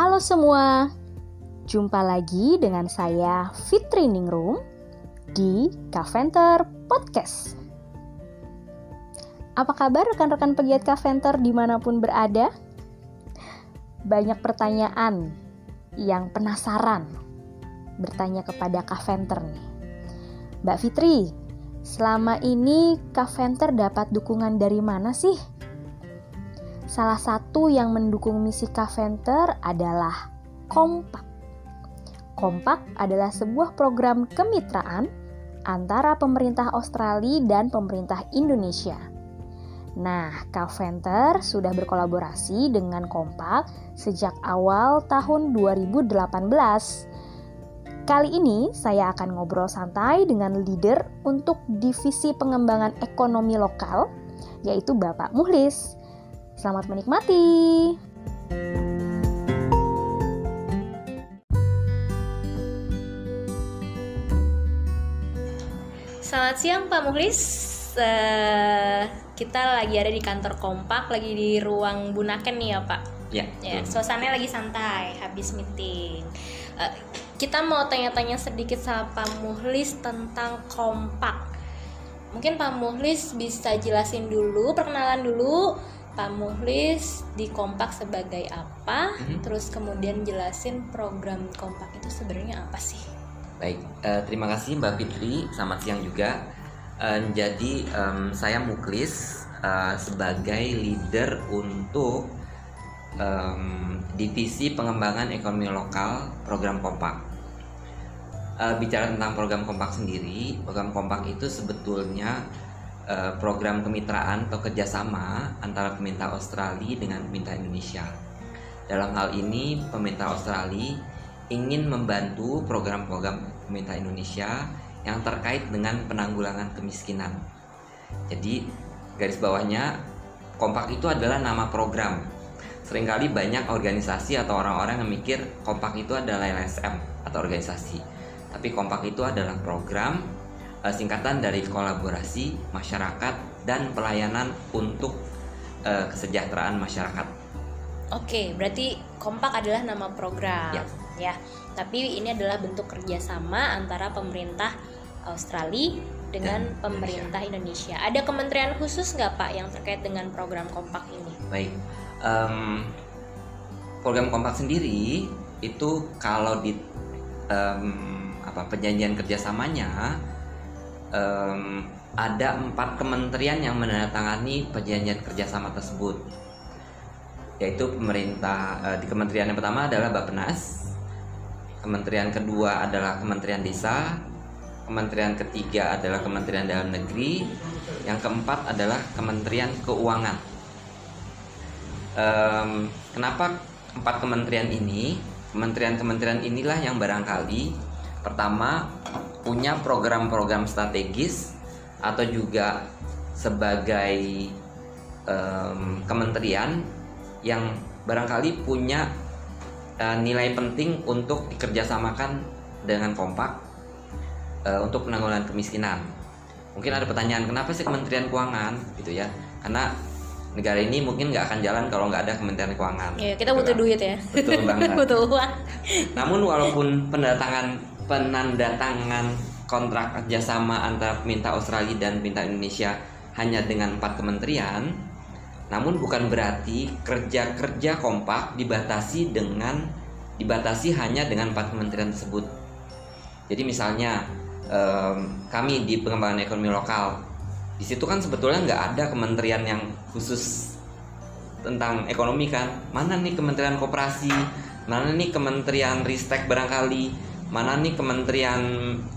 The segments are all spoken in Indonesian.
Halo semua, jumpa lagi dengan saya Fitri Ningrum di Kaventer Podcast. Apa kabar rekan-rekan pegiat Kaventer di mana pun berada? Banyak pertanyaan yang penasaran bertanya kepada Kaventer nih. Mbak Fitri, selama ini Kaventer dapat dukungan dari mana sih? Salah satu yang mendukung misi Kaventer adalah Kompak. Kompak adalah sebuah program kemitraan antara pemerintah Australia dan pemerintah Indonesia. Nah, Kaventer sudah berkolaborasi dengan Kompak sejak awal tahun 2018. Kali ini saya akan ngobrol santai dengan leader untuk divisi pengembangan ekonomi lokal, yaitu Bapak Muhlis. Selamat menikmati. Selamat siang Pak Muhlis. Uh, kita lagi ada di kantor Kompak, lagi di ruang Bunaken nih ya Pak. Ya. Ya, suasananya lagi santai, habis meeting. Uh, kita mau tanya-tanya sedikit sama Pak Muhlis tentang Kompak. Mungkin Pak Muhlis bisa jelasin dulu, perkenalan dulu Pak Muhlis di Kompak sebagai apa, mm-hmm. terus kemudian jelasin program Kompak itu sebenarnya apa sih? Baik, uh, terima kasih Mbak Fitri, selamat siang juga. Uh, jadi um, saya Muklis uh, sebagai leader untuk um, divisi pengembangan ekonomi lokal program Kompak. Uh, bicara tentang program Kompak sendiri, program Kompak itu sebetulnya Eh, program kemitraan atau kerjasama antara pemerintah Australia dengan pemerintah Indonesia. Dalam hal ini, pemerintah Australia ingin membantu program-program pemerintah Indonesia yang terkait dengan penanggulangan kemiskinan. Jadi, garis bawahnya, Kompak itu adalah nama program. Seringkali banyak organisasi atau orang-orang yang mikir Kompak itu adalah LSM atau organisasi. Tapi Kompak itu adalah program uh, singkatan dari kolaborasi masyarakat dan pelayanan untuk uh, kesejahteraan masyarakat. Oke, berarti kompak adalah nama program, ya. ya. Tapi ini adalah bentuk kerjasama antara pemerintah Australia dengan dan pemerintah Indonesia. Indonesia. Ada kementerian khusus nggak Pak yang terkait dengan program kompak ini? Baik, um, program kompak sendiri itu kalau di um, apa perjanjian kerjasamanya um, ada empat kementerian yang menandatangani perjanjian kerjasama tersebut. Yaitu pemerintah uh, di kementerian yang pertama adalah Bappenas kementerian kedua adalah Kementerian Desa kementerian ketiga adalah Kementerian Dalam Negeri yang keempat adalah Kementerian Keuangan. Um, kenapa empat kementerian ini? Kementerian-kementerian inilah yang barangkali pertama punya program-program strategis atau juga sebagai um, kementerian yang barangkali punya uh, nilai penting untuk dikerjasamakan dengan kompak uh, untuk penanggulangan kemiskinan. Mungkin ada pertanyaan kenapa sih Kementerian Keuangan gitu ya? Karena negara ini mungkin nggak akan jalan kalau nggak ada Kementerian Keuangan. Iya, kita butuh duit ya. Betul banget. butuh uang. Namun walaupun pendatangan penandatangan kontrak kerjasama antara pemerintah Australia dan pemerintah Indonesia hanya dengan empat kementerian, namun bukan berarti kerja-kerja kompak dibatasi dengan dibatasi hanya dengan empat kementerian tersebut. Jadi misalnya um, kami di pengembangan ekonomi lokal, di situ kan sebetulnya nggak ada kementerian yang khusus tentang ekonomi kan. Mana nih kementerian koperasi, mana nih kementerian ristek barangkali mana nih kementerian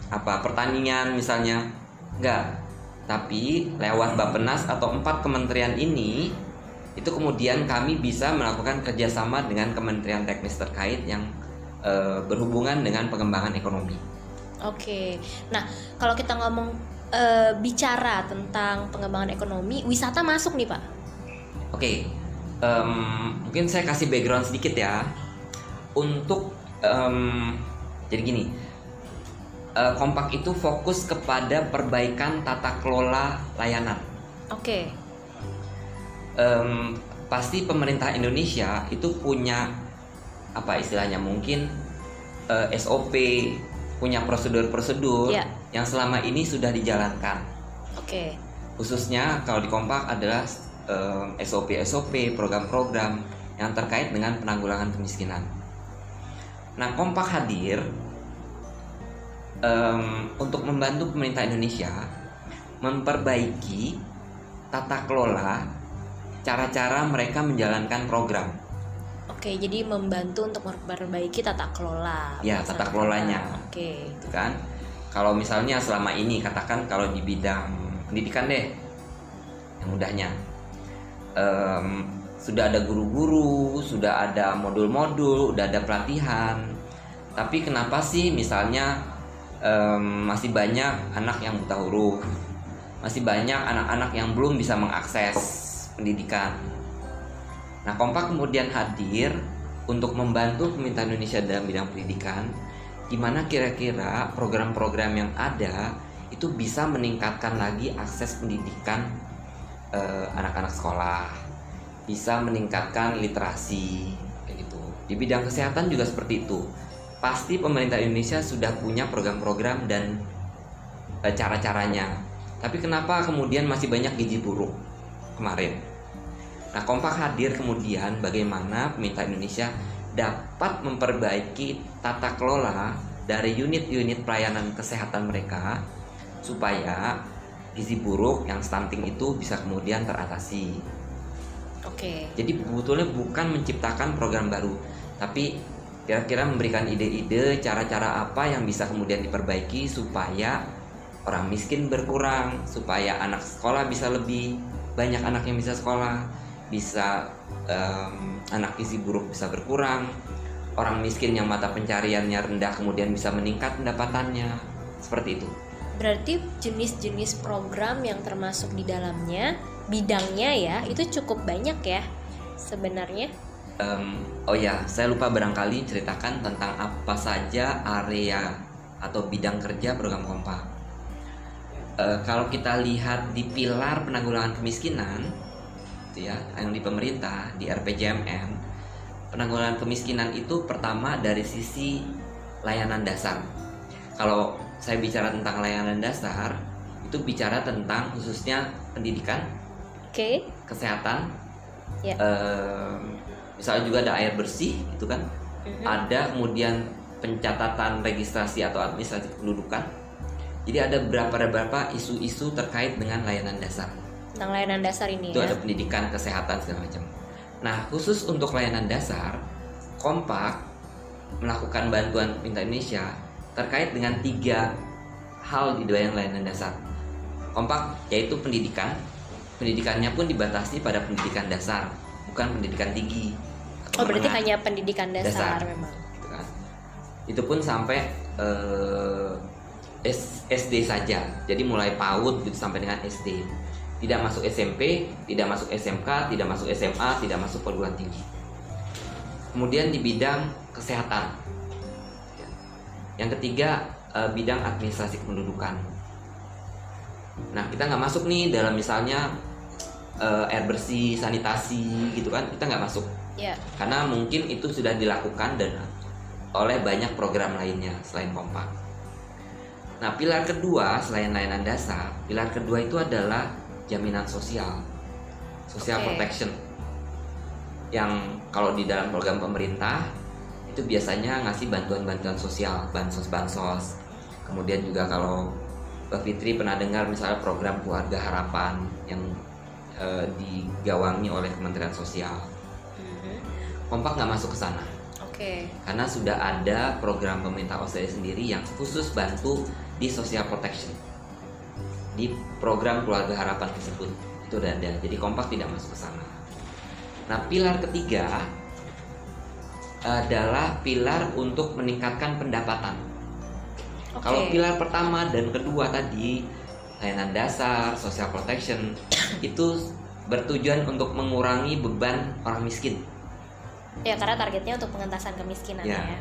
apa pertanian misalnya? Enggak tapi lewat Bappenas atau empat kementerian ini itu kemudian kami bisa melakukan kerjasama dengan kementerian teknis terkait yang e, berhubungan dengan pengembangan ekonomi. Oke, nah kalau kita ngomong e, bicara tentang pengembangan ekonomi, wisata masuk nih pak? Oke, um, mungkin saya kasih background sedikit ya. Untuk um, jadi gini, uh, kompak itu fokus kepada perbaikan tata kelola layanan. Oke. Okay. Um, pasti pemerintah Indonesia itu punya apa istilahnya mungkin uh, eh, SOP punya prosedur-prosedur yeah. yang selama ini sudah dijalankan. Oke. Okay. Khususnya kalau di Kompak adalah SOP-SOP, program-program yang terkait dengan penanggulangan kemiskinan. Nah, Kompak hadir um, untuk membantu pemerintah Indonesia memperbaiki tata kelola cara-cara mereka menjalankan program. Oke, jadi membantu untuk memperbaiki tata kelola. Ya, tata kelolanya. Oke. Itu kan. Kalau misalnya selama ini katakan kalau di bidang pendidikan deh, yang mudahnya um, sudah ada guru-guru, sudah ada modul-modul, sudah ada pelatihan. Tapi kenapa sih misalnya um, masih banyak anak yang buta huruf, masih banyak anak-anak yang belum bisa mengakses pendidikan. Nah, Kompak kemudian hadir untuk membantu pemerintah Indonesia dalam bidang pendidikan, gimana kira-kira program-program yang ada itu bisa meningkatkan lagi akses pendidikan eh, anak-anak eh, sekolah, bisa meningkatkan literasi, kayak gitu. Di bidang kesehatan juga seperti itu. Pasti pemerintah Indonesia sudah punya program-program dan eh, cara-caranya. Tapi kenapa kemudian masih banyak gizi buruk kemarin? Nah, Kompak hadir kemudian bagaimana pemerintah Indonesia dapat memperbaiki tata kelola dari unit-unit pelayanan kesehatan mereka supaya gizi buruk yang stunting itu bisa kemudian teratasi. Oke. Jadi sebetulnya bukan menciptakan program baru, tapi kira-kira memberikan ide-ide cara-cara apa yang bisa kemudian diperbaiki supaya orang miskin berkurang, supaya anak sekolah bisa lebih banyak anak yang bisa sekolah, bisa um, anak gizi buruk bisa berkurang, orang miskin yang mata pencariannya rendah kemudian bisa meningkat pendapatannya, seperti itu. Berarti jenis-jenis program yang termasuk di dalamnya, bidangnya ya, itu cukup banyak ya sebenarnya. Um, oh ya, saya lupa barangkali ceritakan tentang apa saja area atau bidang kerja program Kompa. Uh, kalau kita lihat di pilar penanggulangan kemiskinan, gitu ya yang di pemerintah di RPJMN penanggulangan kemiskinan itu pertama dari sisi layanan dasar kalau saya bicara tentang layanan dasar itu bicara tentang khususnya pendidikan okay. kesehatan yeah. Ya. misalnya juga ada air bersih itu kan mm-hmm. ada kemudian pencatatan registrasi atau administrasi kependudukan jadi ada beberapa beberapa isu-isu terkait dengan layanan dasar tentang layanan dasar ini itu ya. ada pendidikan kesehatan segala macam nah khusus untuk layanan dasar kompak melakukan bantuan minta Indonesia terkait dengan tiga hal di dalam layanan dasar. Kompak yaitu pendidikan. Pendidikannya pun dibatasi pada pendidikan dasar bukan pendidikan tinggi oh berarti hanya pendidikan dasar, dasar. memang. Gitu kan. itu pun sampai eh, SD saja. Jadi mulai PAUD gitu sampai dengan SD tidak masuk SMP, tidak masuk SMK, tidak masuk SMA, tidak masuk perguruan tinggi. Kemudian di bidang kesehatan. Yang ketiga eh, bidang administrasi kependudukan. Nah kita nggak masuk nih dalam misalnya eh, air bersih, sanitasi gitu kan kita nggak masuk. Yeah. Karena mungkin itu sudah dilakukan dan oleh banyak program lainnya selain kompak. Nah pilar kedua selain layanan dasar, pilar kedua itu adalah jaminan sosial, social okay. protection. Yang kalau di dalam program pemerintah itu biasanya ngasih bantuan-bantuan sosial, bansos-bansos. Kemudian juga kalau Mbak Fitri pernah dengar misalnya program keluarga harapan yang e, digawangi oleh Kementerian Sosial. Mm-hmm. Kompak nggak masuk ke sana. Oke. Okay. Karena sudah ada program pemerintah Australia sendiri yang khusus bantu di social protection di program keluarga harapan tersebut itu udah ada jadi kompak tidak masuk ke sana nah pilar ketiga adalah pilar untuk meningkatkan pendapatan okay. kalau pilar pertama dan kedua tadi layanan dasar social protection itu bertujuan untuk mengurangi beban orang miskin ya karena targetnya untuk pengentasan kemiskinan ya, ya.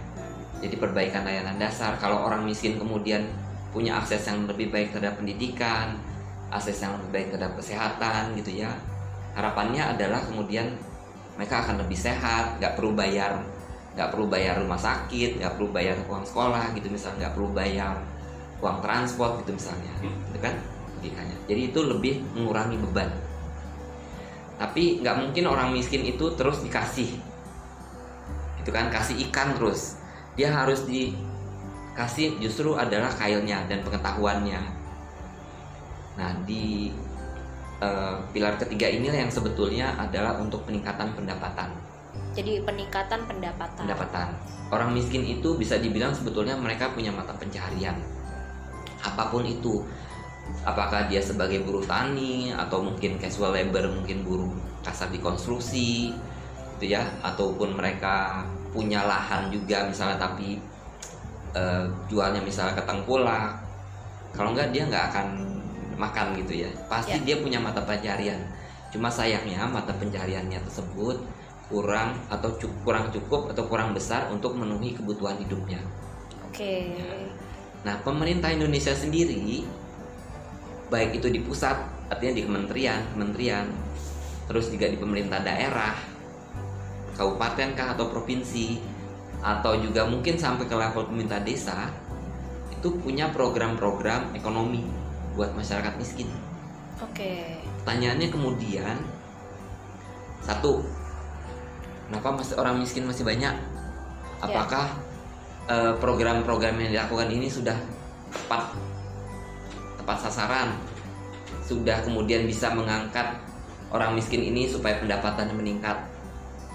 jadi perbaikan layanan dasar kalau orang miskin kemudian punya akses yang lebih baik terhadap pendidikan, akses yang lebih baik terhadap kesehatan gitu ya. Harapannya adalah kemudian mereka akan lebih sehat, nggak perlu bayar nggak perlu bayar rumah sakit nggak perlu bayar uang sekolah gitu misalnya nggak perlu bayar uang transport gitu misalnya itu kan logikanya. Jadi itu lebih mengurangi beban. Tapi nggak mungkin orang miskin itu terus dikasih. Itu kan kasih ikan terus. Dia harus dikasih justru adalah kailnya dan pengetahuannya. Nah di uh, pilar ketiga inilah yang sebetulnya adalah untuk peningkatan pendapatan jadi peningkatan pendapatan. Pendapatan. Orang miskin itu bisa dibilang sebetulnya mereka punya mata pencaharian. Apa pun itu. Apakah dia sebagai buruh tani atau mungkin casual labor mungkin buruh kasar di konstruksi gitu ya. Ataupun mereka punya lahan juga misalnya tapi uh, jualnya misalnya ke tengkulak. Kalau enggak dia nggak akan makan gitu ya. Pasti ya. dia punya mata pencarian cuma sayangnya mata pencariannya tersebut kurang atau cukup, kurang cukup atau kurang besar untuk memenuhi kebutuhan hidupnya oke okay. nah pemerintah Indonesia sendiri baik itu di pusat artinya di kementerian kementerian terus juga di pemerintah daerah kabupaten kah atau provinsi atau juga mungkin sampai ke level pemerintah desa itu punya program-program ekonomi buat masyarakat miskin. Oke. Pertanyaannya kemudian satu, kenapa masih orang miskin masih banyak? Ya. Apakah yeah. program-program yang dilakukan ini sudah tepat tepat sasaran? Sudah kemudian bisa mengangkat orang miskin ini supaya pendapatan meningkat?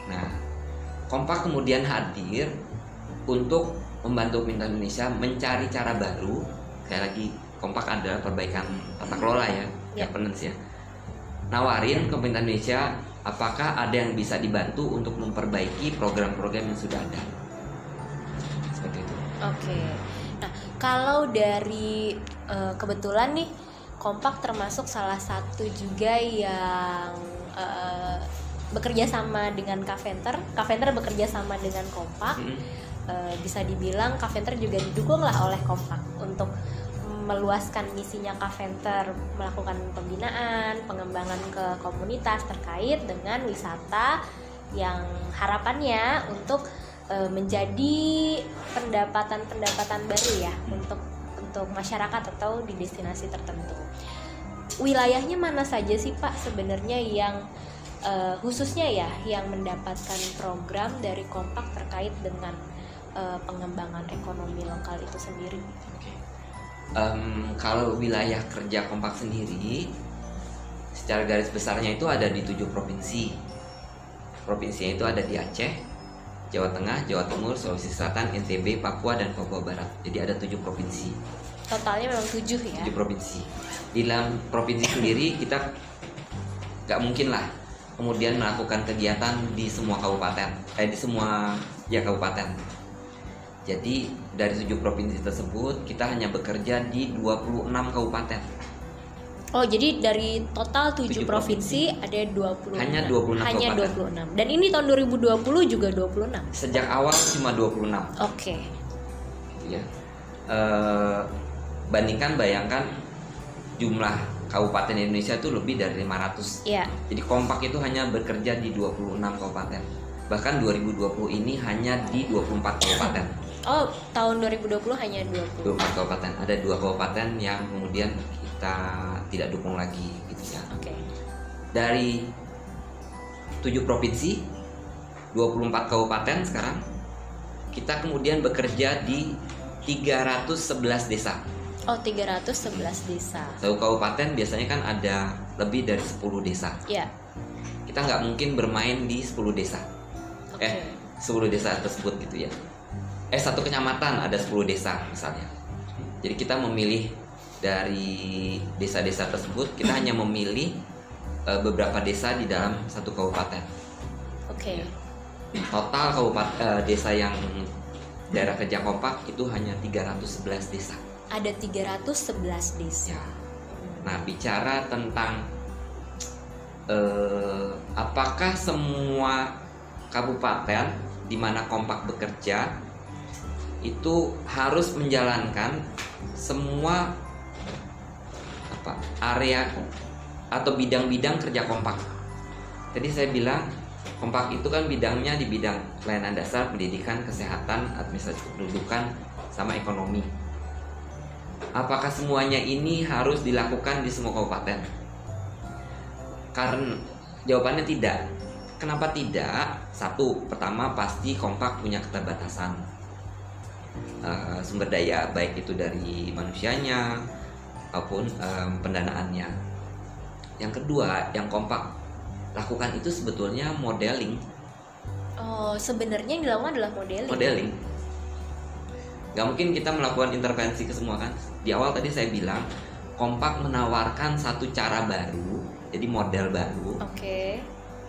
Nah, Kompak kemudian hadir untuk membantu pemerintah Indonesia mencari cara baru, kayak lagi kompak adalah perbaikan tata kelola ya, ya. governance ya. Nawarin ke pemerintah Indonesia apakah ada yang bisa dibantu untuk memperbaiki program-program yang sudah ada. Seperti itu. Oke. Nah, kalau dari uh, kebetulan nih kompak termasuk salah satu juga yang uh, bekerja sama dengan Kaventer. Kaventer bekerja sama dengan Kompak. Hmm. Uh, bisa dibilang Kaventer juga didukung lah oleh Kompak untuk meluaskan misinya Kaventer melakukan pembinaan, pengembangan ke komunitas terkait dengan wisata yang harapannya untuk e, menjadi pendapatan-pendapatan baru ya untuk untuk masyarakat atau di destinasi tertentu. Wilayahnya mana saja sih Pak sebenarnya yang e, khususnya ya yang mendapatkan program dari Kompak terkait dengan e, pengembangan ekonomi lokal itu sendiri? Um, kalau wilayah kerja kompak sendiri secara garis besarnya itu ada di tujuh provinsi. Provinsinya itu ada di Aceh Jawa Tengah Jawa Timur Sulawesi Selatan NTB Papua dan Papua Barat. Jadi ada tujuh provinsi. Totalnya memang tujuh ya? Tujuh provinsi. Di dalam provinsi sendiri kita nggak mungkin lah kemudian melakukan kegiatan di semua kabupaten eh di semua ya kabupaten jadi dari tujuh provinsi tersebut kita hanya bekerja di 26 kabupaten. Oh, jadi dari total 7, 7 provinsi, provinsi ada 20 hanya 26 hanya kabupaten. 26. Dan ini tahun 2020 juga 26. Sejak awal cuma 26. Oke. Okay. Ya. E, bandingkan bayangkan jumlah kabupaten Indonesia itu lebih dari 500. Iya. Jadi kompak itu hanya bekerja di 26 kabupaten. Bahkan 2020 ini hanya di 24 kabupaten. Oh, tahun 2020 hanya 20. 24 kabupaten. Ada dua kabupaten yang kemudian kita tidak dukung lagi gitu ya. Oke. Okay. Dari 7 provinsi, 24 kabupaten sekarang kita kemudian bekerja di 311 desa. Oh, 311 desa. Satu kabupaten biasanya kan ada lebih dari 10 desa. Iya. Kita nggak mungkin bermain di 10 desa. Okay. Eh, 10 desa tersebut gitu ya eh satu kecamatan ada 10 desa misalnya. Jadi kita memilih dari desa-desa tersebut kita hanya memilih uh, beberapa desa di dalam satu kabupaten. Oke. Okay. Total kabupaten uh, desa yang daerah kerja kompak itu hanya 311 desa. Ada 311 desa. Ya. Nah, bicara tentang uh, apakah semua kabupaten di mana kompak bekerja itu harus menjalankan semua apa area atau bidang-bidang kerja kompak. Jadi saya bilang Kompak itu kan bidangnya di bidang pelayanan dasar, pendidikan, kesehatan, administrasi kependudukan, sama ekonomi. Apakah semuanya ini harus dilakukan di semua kabupaten? Karena jawabannya tidak. Kenapa tidak? Satu, pertama pasti kompak punya keterbatasan uh, sumber daya, baik itu dari manusianya maupun um, pendanaannya. Yang kedua, yang kompak lakukan itu sebetulnya modeling. Oh, sebenarnya yang dilakukan adalah modeling. Modeling. Gak mungkin kita melakukan intervensi ke semua kan. Di awal tadi saya bilang kompak menawarkan satu cara baru, jadi model baru. Oke. Okay.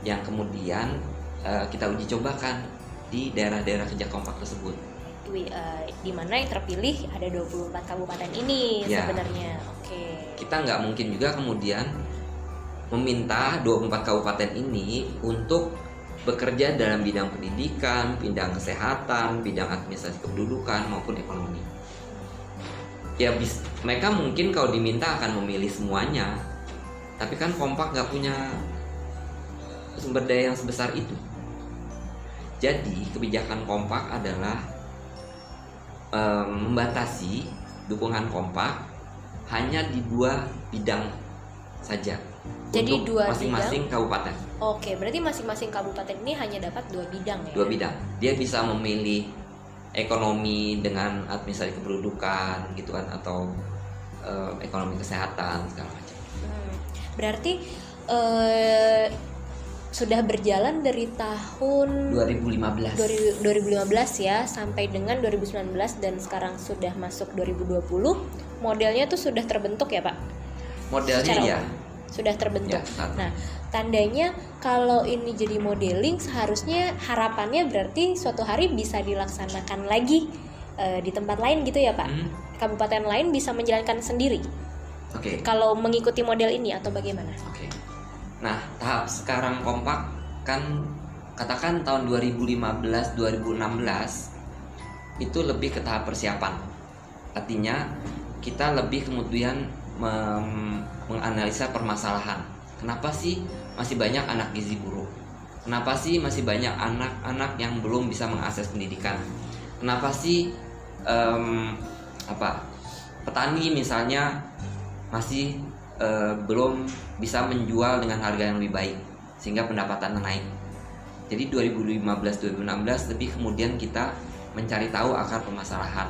Yang kemudian uh, kita uji cobakan di daerah-daerah kerja kompak tersebut. Di, uh, di mana yang terpilih ada 24 kabupaten ini ya. sebenarnya. Oke. Okay. Kita nggak mungkin juga kemudian meminta 24 kabupaten ini untuk bekerja dalam bidang pendidikan, bidang kesehatan, bidang administrasi kependudukan maupun ekonomi. Ya bis, mereka mungkin kalau diminta akan memilih semuanya, tapi kan kompak nggak punya sumber daya yang sebesar itu. Jadi kebijakan kompak adalah um, membatasi dukungan kompak hanya di dua bidang saja jadi dua masing-masing kabupaten. Oke, berarti masing-masing kabupaten ini hanya dapat dua bidang ya? Dua bidang. Dia bisa memilih ekonomi dengan administrasi kependudukan gitu kan atau uh, ekonomi kesehatan segala macam. Hmm. Berarti uh, sudah berjalan dari tahun 2015 2015 ya sampai dengan 2019 dan sekarang sudah masuk 2020 modelnya tuh sudah terbentuk ya Pak? Modelnya Secara ya sudah terbentuk. Ya, nah, tandanya kalau ini jadi modeling seharusnya harapannya berarti suatu hari bisa dilaksanakan lagi uh, di tempat lain gitu ya, Pak. Hmm. Kabupaten lain bisa menjalankan sendiri. Oke. Okay. Kalau mengikuti model ini atau bagaimana? Oke. Okay. Nah, tahap sekarang kompak kan katakan tahun 2015 2016 itu lebih ke tahap persiapan. Artinya kita lebih kemudian menganalisa permasalahan. Kenapa sih masih banyak anak gizi buruk? Kenapa sih masih banyak anak-anak yang belum bisa mengakses pendidikan? Kenapa sih um, apa petani misalnya masih uh, belum bisa menjual dengan harga yang lebih baik sehingga pendapatan naik? Jadi 2015-2016 lebih kemudian kita mencari tahu akar permasalahan.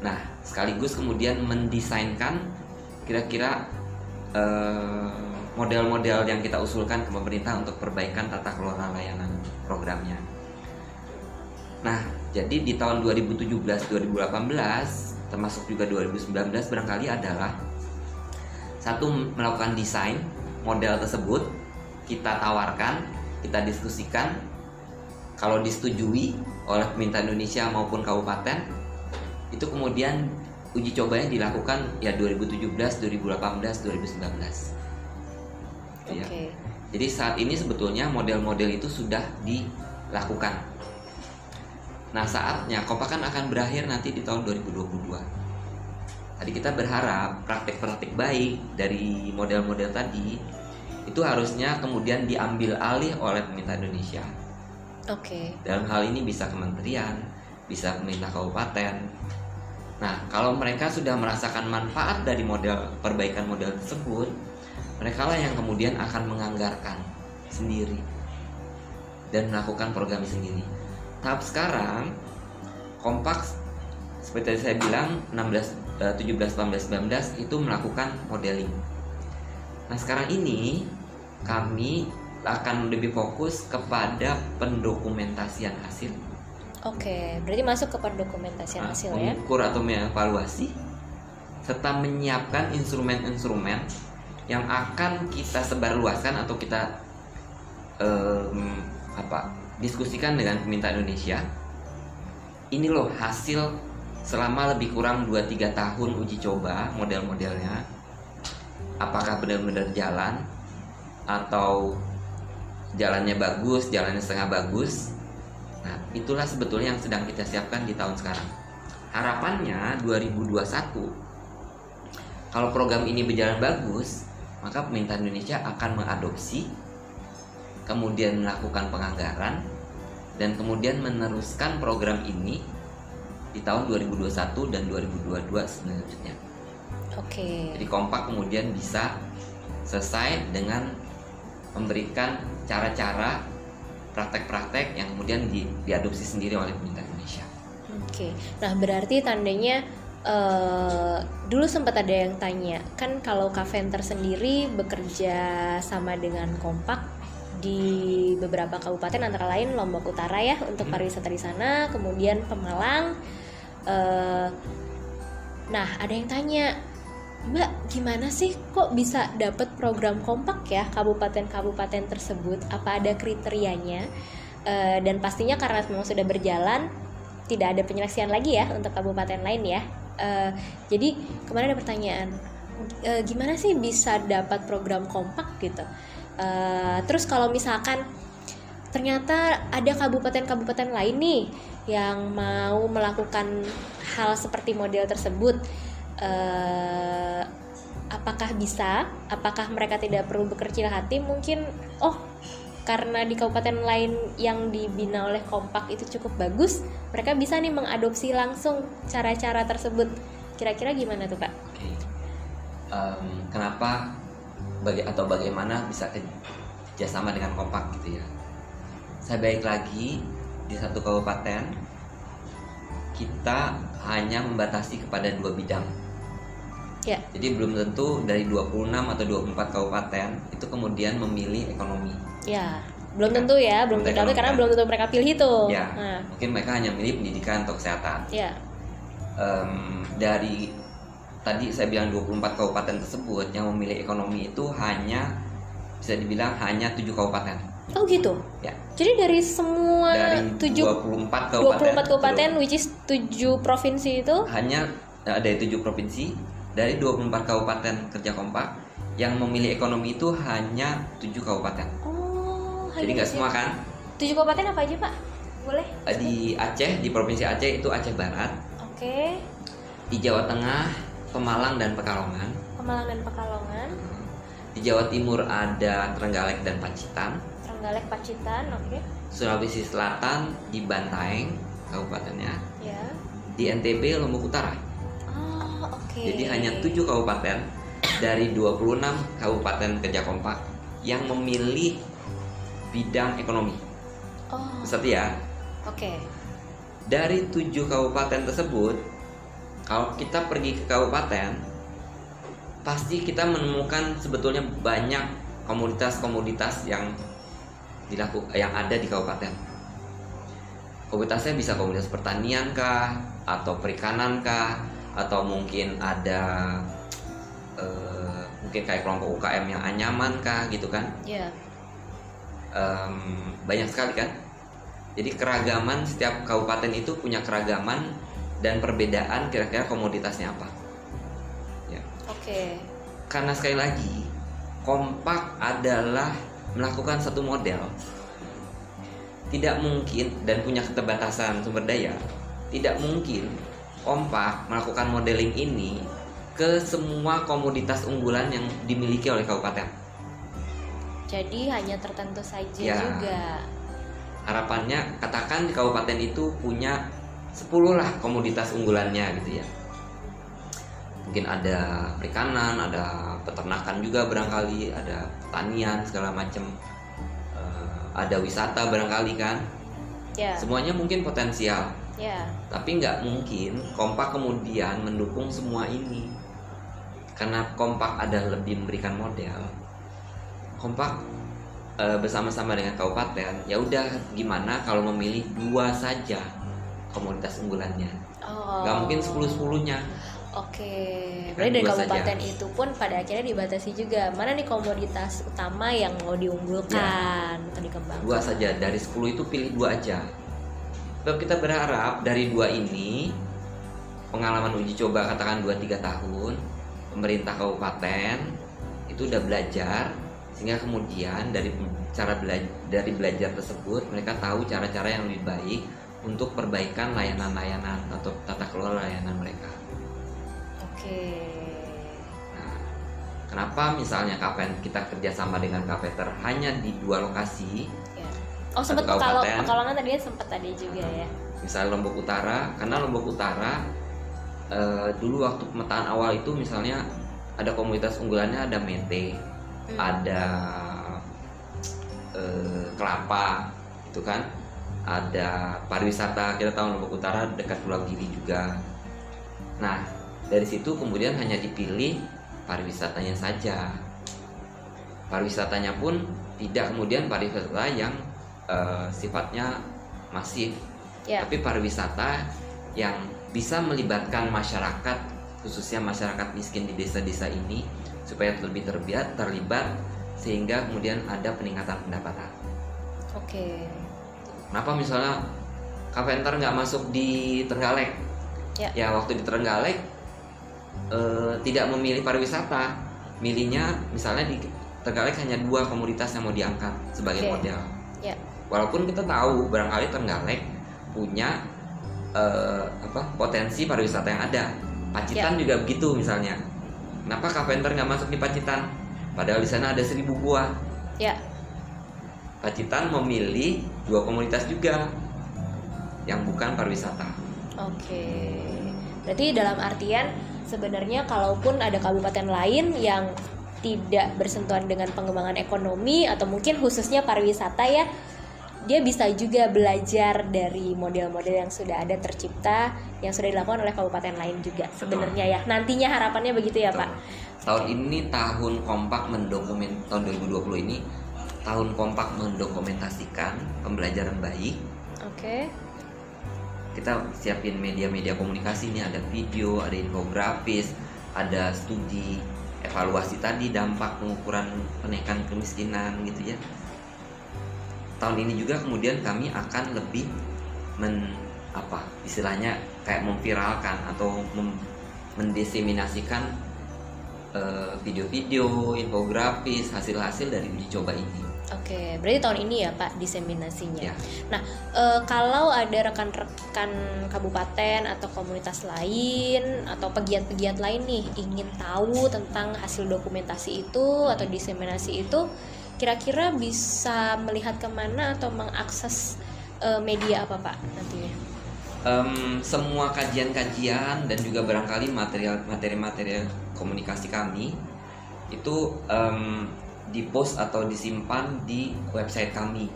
Nah, sekaligus kemudian mendesainkan kira-kira eh, model-model yang kita usulkan ke pemerintah untuk perbaikan tata kelola layanan programnya. Nah, jadi di tahun 2017-2018 termasuk juga 2019 barangkali adalah satu melakukan desain model tersebut kita tawarkan, kita diskusikan kalau disetujui oleh pemerintah Indonesia maupun kabupaten itu kemudian uji cobanya dilakukan ya 2017, 2018, 2019. Okay. Ya. Jadi saat ini sebetulnya model-model itu sudah dilakukan. Nah saatnya kompakan akan berakhir nanti di tahun 2022. Tadi kita berharap praktek-praktek baik dari model-model tadi itu harusnya kemudian diambil alih oleh pemerintah Indonesia. Oke. Okay. Dalam hal ini bisa kementerian, bisa pemerintah kabupaten, Nah, kalau mereka sudah merasakan manfaat dari model perbaikan model tersebut, mereka lah yang kemudian akan menganggarkan sendiri dan melakukan program sendiri. Tahap sekarang kompak seperti saya bilang 16 17 18 19 itu melakukan modeling. Nah, sekarang ini kami akan lebih fokus kepada pendokumentasian hasil Oke, berarti masuk ke pendokumentasian nah, hasil ya. Mengukur atau mengevaluasi serta menyiapkan instrumen-instrumen yang akan kita sebarluaskan atau kita um, apa diskusikan dengan pemerintah Indonesia. Ini loh hasil selama lebih kurang 2-3 tahun uji coba model-modelnya. Apakah benar-benar jalan atau jalannya bagus, jalannya setengah bagus Nah, itulah sebetulnya yang sedang kita siapkan di tahun sekarang. Harapannya 2021 kalau program ini berjalan bagus, maka pemerintah Indonesia akan mengadopsi kemudian melakukan penganggaran dan kemudian meneruskan program ini di tahun 2021 dan 2022 selanjutnya. Oke. Jadi kompak kemudian bisa selesai dengan memberikan cara-cara praktek-praktek yang kemudian di, diadopsi sendiri oleh pemerintah Indonesia. Oke. Nah, berarti tandanya eh dulu sempat ada yang tanya, kan kalau Kaventer sendiri bekerja sama dengan Kompak di beberapa kabupaten antara lain Lombok Utara ya untuk Hmm. pariwisata di sana, kemudian Pemalang. eh nah, ada yang tanya, Mbak, gimana sih kok bisa dapat program Kompak ya kabupaten-kabupaten tersebut? Apa ada kriterianya? Eh, dan pastinya karena memang sudah berjalan, tidak ada penyeleksian lagi ya untuk kabupaten lain ya. Eh, jadi kemarin ada pertanyaan, gimana sih bisa dapat program kompak gitu? Eh, terus kalau misalkan ternyata ada kabupaten-kabupaten lain nih yang mau melakukan hal seperti model tersebut, eh, apakah bisa? Apakah mereka tidak perlu berkecil hati? Mungkin, oh karena di kabupaten lain yang dibina oleh kompak itu cukup bagus, mereka bisa nih mengadopsi langsung cara-cara tersebut. Kira-kira gimana tuh pak? Em, kenapa baga- atau bagaimana bisa kerjasama dengan kompak gitu ya? Saya baik lagi di satu kabupaten kita hanya membatasi kepada dua bidang. Ya. Jadi belum tentu dari 26 atau 24 kabupaten itu kemudian memilih ekonomi. Ya, belum tentu ya, belum Belum tentu karena kan? belum tentu mereka pilih itu. Ya. Nah, Mungkin mereka hanya milih pendidikan atau kesehatan. ya, Em, dari tadi saya bilang 24 kabupaten tersebut yang memilih ekonomi itu hanya bisa dibilang hanya tujuh kabupaten. Oh gitu. ya. Jadi dari semua dari tujuh 24 kabupaten 24 kabupaten, which is 7 provinsi itu, hanya eh, dari tujuh provinsi. Dari 24 kabupaten kerja kompak yang memilih ekonomi itu hanya tujuh kabupaten. Oh, jadi nggak semua kan? 7 kabupaten apa aja pak? Boleh? Eh, di Aceh di provinsi Aceh itu Aceh Barat. Oke, di Jawa Tengah Pemalang dan Pekalongan. Pemalang dan Pekalongan, di Jawa Timur ada Trenggalek dan Pacitan. Trenggalek, Pacitan, oke, Sulawesi Selatan di Bantaeng kabupatennya. Ya. di NTB Lombok Utara. Oh, oke. jadi hanya tujuh kabupaten dari 26 kabupaten kerja kompak yang memilih bidang ekonomi. Oh, Seperti ya? Oke. dari tujuh kabupaten tersebut kalau kita pergi ke kabupaten pasti kita menemukan sebetulnya banyak komoditas-komoditas yang dilakukan yang ada di kabupaten. Komoditasnya bisa komoditas pertanian kah atau perikanan kah atau mungkin ada eh, mungkin kayak kelompok UKM yang anyaman kah gitu kan? Ya. Em, banyak sekali kan? Jadi keragaman setiap kabupaten itu punya keragaman dan perbedaan kira-kira komoditasnya apa ya Oke. karena sekali lagi kompak adalah melakukan satu model tidak mungkin dan punya keterbatasan sumber daya tidak mungkin kompak melakukan modeling ini ke semua komoditas unggulan yang dimiliki oleh kabupaten Jadi hanya tertentu saja Ya. juga. harapannya katakan di kabupaten itu punya 10 lah komoditas unggulannya gitu ya. Mungkin ada perikanan ada peternakan juga barangkali ada pertanian segala macam Eh, ada wisata barangkali kan? Ya. semuanya mungkin potensial. Ya. tapi nggak mungkin kompak kemudian mendukung semua ini. Karena kompak ada lebih memberikan model. Kompak eh, bersama-sama dengan kabupaten ya udah gimana kalau memilih dua saja komoditas unggulannya Oh. nggak mungkin sepuluh sepuluhnya Oke, Kan berarti dari dua saja. kabupaten itu pun pada akhirnya dibatasi juga mana nih komoditas utama yang mau diunggulkan atau dikembangkan. dua saja dari 10 itu pilih dua aja sebab kita berharap dari dua ini pengalaman uji coba katakan 2-3 tahun pemerintah kabupaten itu udah belajar sehingga kemudian dari cara belajar dari belajar tersebut mereka tahu cara-cara yang lebih baik untuk perbaikan layanan-layanan atau tata kelola layanan mereka Oke. Nah, kenapa misalnya kapan kita kerjasama dengan Kapeter hanya di dua lokasi Ya. Oh sempat kalau. Pekalongan tadi sempat ada juga ya. misalnya Lombok Utara karena Lombok Utara eh, dulu waktu pemetaan awal itu misalnya ada komunitas unggulannya ada Mete Hmm. ada eh, kelapa itu kan ada pariwisata kita tahu Lombok Utara dekat Pulau Gili juga nah dari situ kemudian hanya dipilih pariwisatanya saja pariwisatanya pun tidak kemudian pariwisata yang eh, sifatnya masif Ya. tapi pariwisata yang bisa melibatkan masyarakat khususnya masyarakat miskin di desa-desa ini supaya lebih terlibat terlibat sehingga kemudian ada peningkatan pendapatan. Oke. Kenapa misalnya Carpenter nggak masuk di Trenggalek? Ya. waktu di Trenggalek eh, tidak memilih pariwisata, milihnya misalnya di Trenggalek hanya dua komoditas yang mau diangkat sebagai Oke. model. Ya. Walaupun kita tahu barangkali Trenggalek punya eh, apa potensi pariwisata yang ada. Pacitan juga begitu misalnya. Kenapa Carpenter nggak masuk di Pacitan? Padahal di sana ada seribu buah. Ya. Pacitan memilih dua komunitas juga yang bukan pariwisata. Oke. Berarti dalam artian sebenarnya kalaupun ada kabupaten lain yang tidak bersentuhan dengan pengembangan ekonomi atau mungkin khususnya pariwisata ya, dia bisa juga belajar dari model-model yang sudah ada tercipta yang sudah dilakukan oleh kabupaten lain juga sebenarnya ya. Nantinya harapannya begitu ya, Pak. Tahun ini tahun kompak mendokumen tahun 2020 ini tahun kompak mendokumentasikan pembelajaran baik. Oke. Kita siapin media-media komunikasi ini ada video, ada infografis, ada studi evaluasi tadi dampak pengukuran penaikan kemiskinan gitu ya. Tahun ini juga kemudian kami akan lebih men apa istilahnya kayak memviralkan atau mem- mendiseminasikan eh, video-video, infografis, hasil-hasil dari uji coba ini. Oke, berarti tahun ini ya Pak diseminasinya. Ya. Nah, eh, kalau ada rekan-rekan kabupaten atau komunitas lain atau pegiat-pegiat lain nih ingin tahu tentang hasil dokumentasi itu atau diseminasi itu, kira-kira bisa melihat ke mana atau mengakses eh, media apa Pak nantinya? Em, semua kajian-kajian dan juga barangkali materi-materi komunikasi kami itu em, dipost atau disimpan di website kami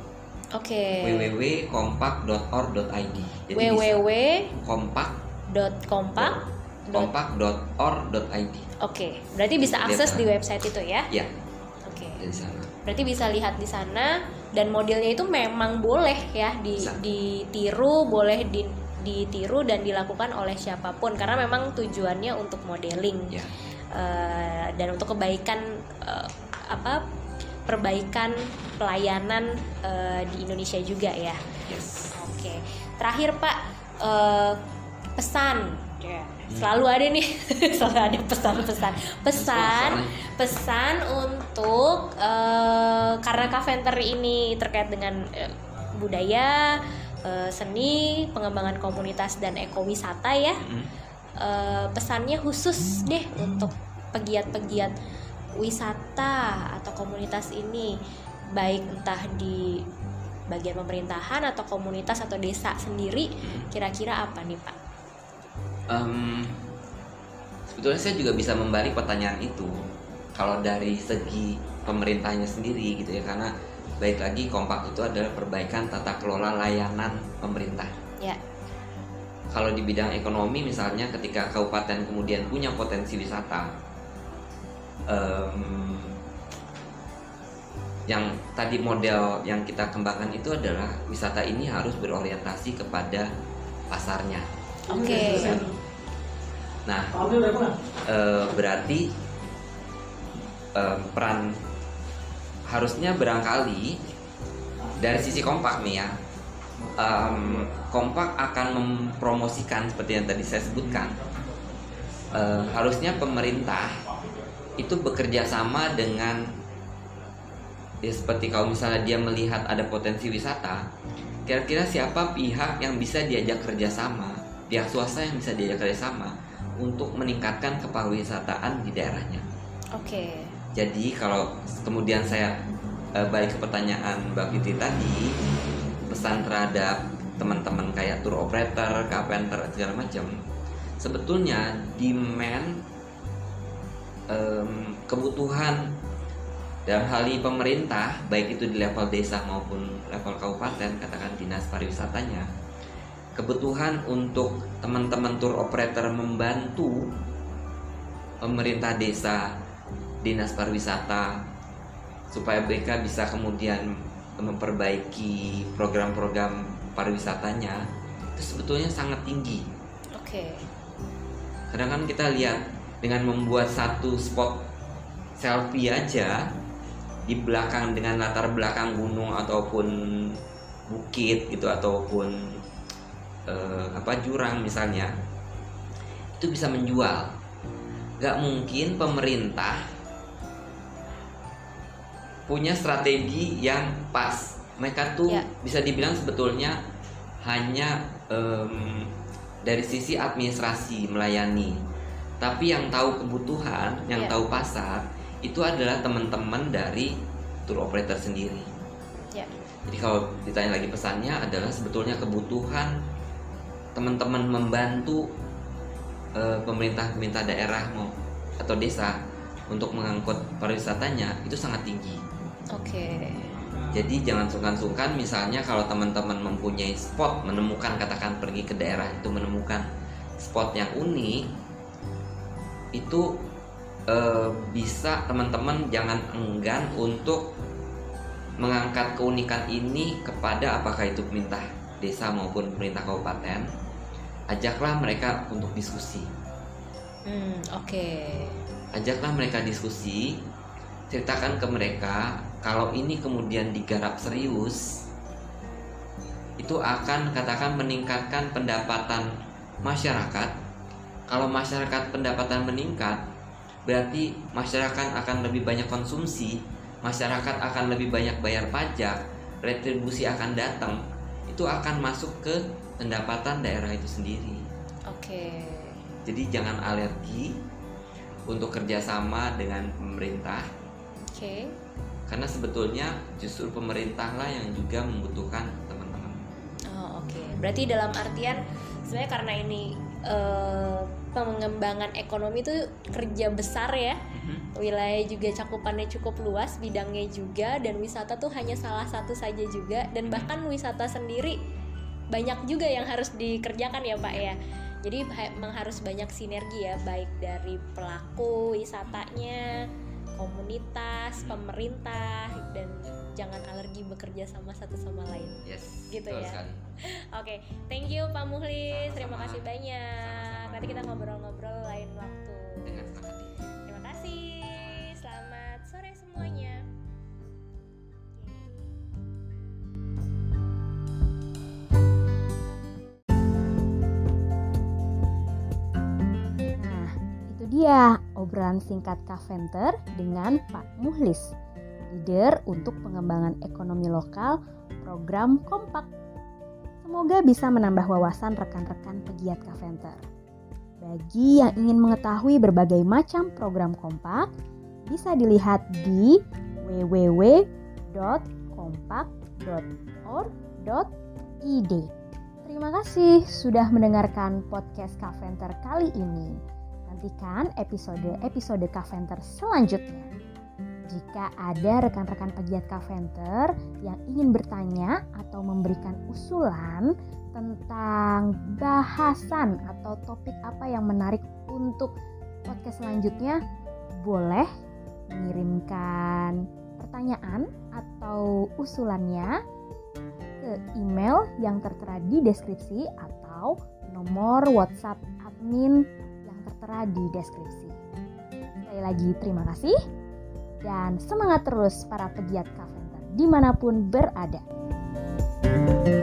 Oke. www.kompak.org.id. Kompak.org.id. Oke, berarti bisa akses di website itu ya? Ya, Oke. dari sana. Berarti bisa lihat di sana dan modelnya itu memang boleh ya di, Bisa. ditiru, boleh di, ditiru dan dilakukan oleh siapa pun karena memang tujuannya untuk modeling Ya. Eh, dan untuk kebaikan eh, apa perbaikan pelayanan eh, di Indonesia juga ya. Yes. Oke, terakhir Pak eh, pesan. Ya, Selalu ada nih, selalu ada pesan-pesan. Pesan, pesan untuk eh, karena Kaventer ini terkait dengan eh, budaya, eh, seni, pengembangan komunitas dan ekowisata ya. Mm. Eh, pesannya khusus deh untuk pegiat-pegiat wisata atau komunitas ini baik entah di bagian pemerintahan atau komunitas atau desa sendiri kira-kira apa nih Pak? Em, sebetulnya saya juga bisa membalik pertanyaan itu. Kalau dari segi pemerintahnya sendiri gitu ya karena baik lagi kompak itu adalah perbaikan tata kelola layanan pemerintah. Ya, kalau di bidang ekonomi misalnya ketika kabupaten kemudian punya potensi wisata em, yang tadi model yang kita kembangkan itu adalah wisata ini harus berorientasi kepada pasarnya. Oke. Nah, eh, berarti eh, peran harusnya barangkali dari sisi kompak nih ya, em, kompak akan mempromosikan seperti yang tadi saya sebutkan. Eh, harusnya pemerintah itu bekerja sama dengan ya seperti kalau misalnya dia melihat ada potensi wisata, kira-kira siapa pihak yang bisa diajak kerjasama, pihak swasta yang bisa diajak kerjasama untuk meningkatkan kepariwisataan di daerahnya. Oke. Jadi kalau kemudian saya uh, balik ke pertanyaan Mbak Fitri tadi, pesan terhadap teman-teman kayak tour operator, carpenter segala macam, sebetulnya demand um, kebutuhan dalam hal ini pemerintah baik itu di level desa maupun level kabupaten katakan dinas pariwisatanya kebutuhan untuk teman-teman tour operator membantu pemerintah desa dinas pariwisata supaya mereka bisa kemudian memperbaiki program-program pariwisatanya itu sebetulnya sangat tinggi. Oke. Okay. Kadang kan kita lihat dengan membuat satu spot selfie aja di belakang dengan latar belakang gunung ataupun bukit gitu ataupun uh, apa jurang misalnya itu bisa menjual. Gak mungkin pemerintah punya strategi yang pas. Mereka tuh ya. bisa dibilang sebetulnya hanya um, dari sisi administrasi melayani, tapi yang tahu kebutuhan, yang ya. tahu pasar itu adalah teman-teman dari tour operator sendiri. Ya. Jadi kalau ditanya lagi pesannya adalah sebetulnya kebutuhan teman-teman membantu uh, pemerintah-pemerintah daerah mau atau desa untuk mengangkut pariwisatanya itu sangat tinggi. Oke. Okay. Jadi jangan sungkan-sungkan misalnya kalau teman-teman mempunyai spot menemukan katakan pergi ke daerah itu menemukan spot yang unik itu e, bisa teman-teman jangan enggan untuk mengangkat keunikan ini kepada apakah itu pemerintah desa maupun pemerintah kabupaten ajaklah mereka untuk diskusi. Hmm, oke. Okay. Ajaklah mereka diskusi, ceritakan ke mereka kalau ini kemudian digarap serius itu akan katakan meningkatkan pendapatan masyarakat kalau masyarakat pendapatan meningkat berarti masyarakat akan lebih banyak konsumsi masyarakat akan lebih banyak bayar pajak retribusi akan datang itu akan masuk ke pendapatan daerah itu sendiri oke jadi jangan alergi untuk kerjasama dengan pemerintah oke karena sebetulnya justru pemerintah lah yang juga membutuhkan teman-teman. Oh oke, okay. berarti dalam artian sebenarnya karena ini uh, pengembangan ekonomi itu kerja besar ya, mm-hmm. wilayah juga cakupannya cukup luas, bidangnya juga dan wisata tuh hanya salah satu saja juga dan mm-hmm. bahkan wisata sendiri banyak juga yang harus dikerjakan ya pak ya. Jadi memang harus banyak sinergi ya, baik dari pelaku wisatanya komunitas, pemerintah dan jangan alergi bekerja sama satu sama lain. Yes. Gitu ya. Oke, okay, thank you Pak Muhlis. Terima kasih banyak. Nanti kita ngobrol-ngobrol lain waktu. Terima kasih. Selamat sore semuanya. Nah, itu dia obrolan singkat Kaventer dengan Pak Muhlis, leader untuk pengembangan ekonomi lokal program Kompak. Semoga bisa menambah wawasan rekan-rekan pegiat Kaventer. Bagi yang ingin mengetahui berbagai macam program Kompak, bisa dilihat di www.kompak.org.id. Terima kasih sudah mendengarkan podcast Kaventer kali ini nantikan episode-episode Kaventer selanjutnya. Jika ada rekan-rekan pegiat Kaventer yang ingin bertanya atau memberikan usulan tentang bahasan atau topik apa yang menarik untuk podcast selanjutnya, boleh mengirimkan pertanyaan atau usulannya ke email yang tertera di deskripsi atau nomor WhatsApp admin tertera di deskripsi. Sekali lagi terima kasih dan semangat terus para pegiat Kaventer di mana pun berada. thank you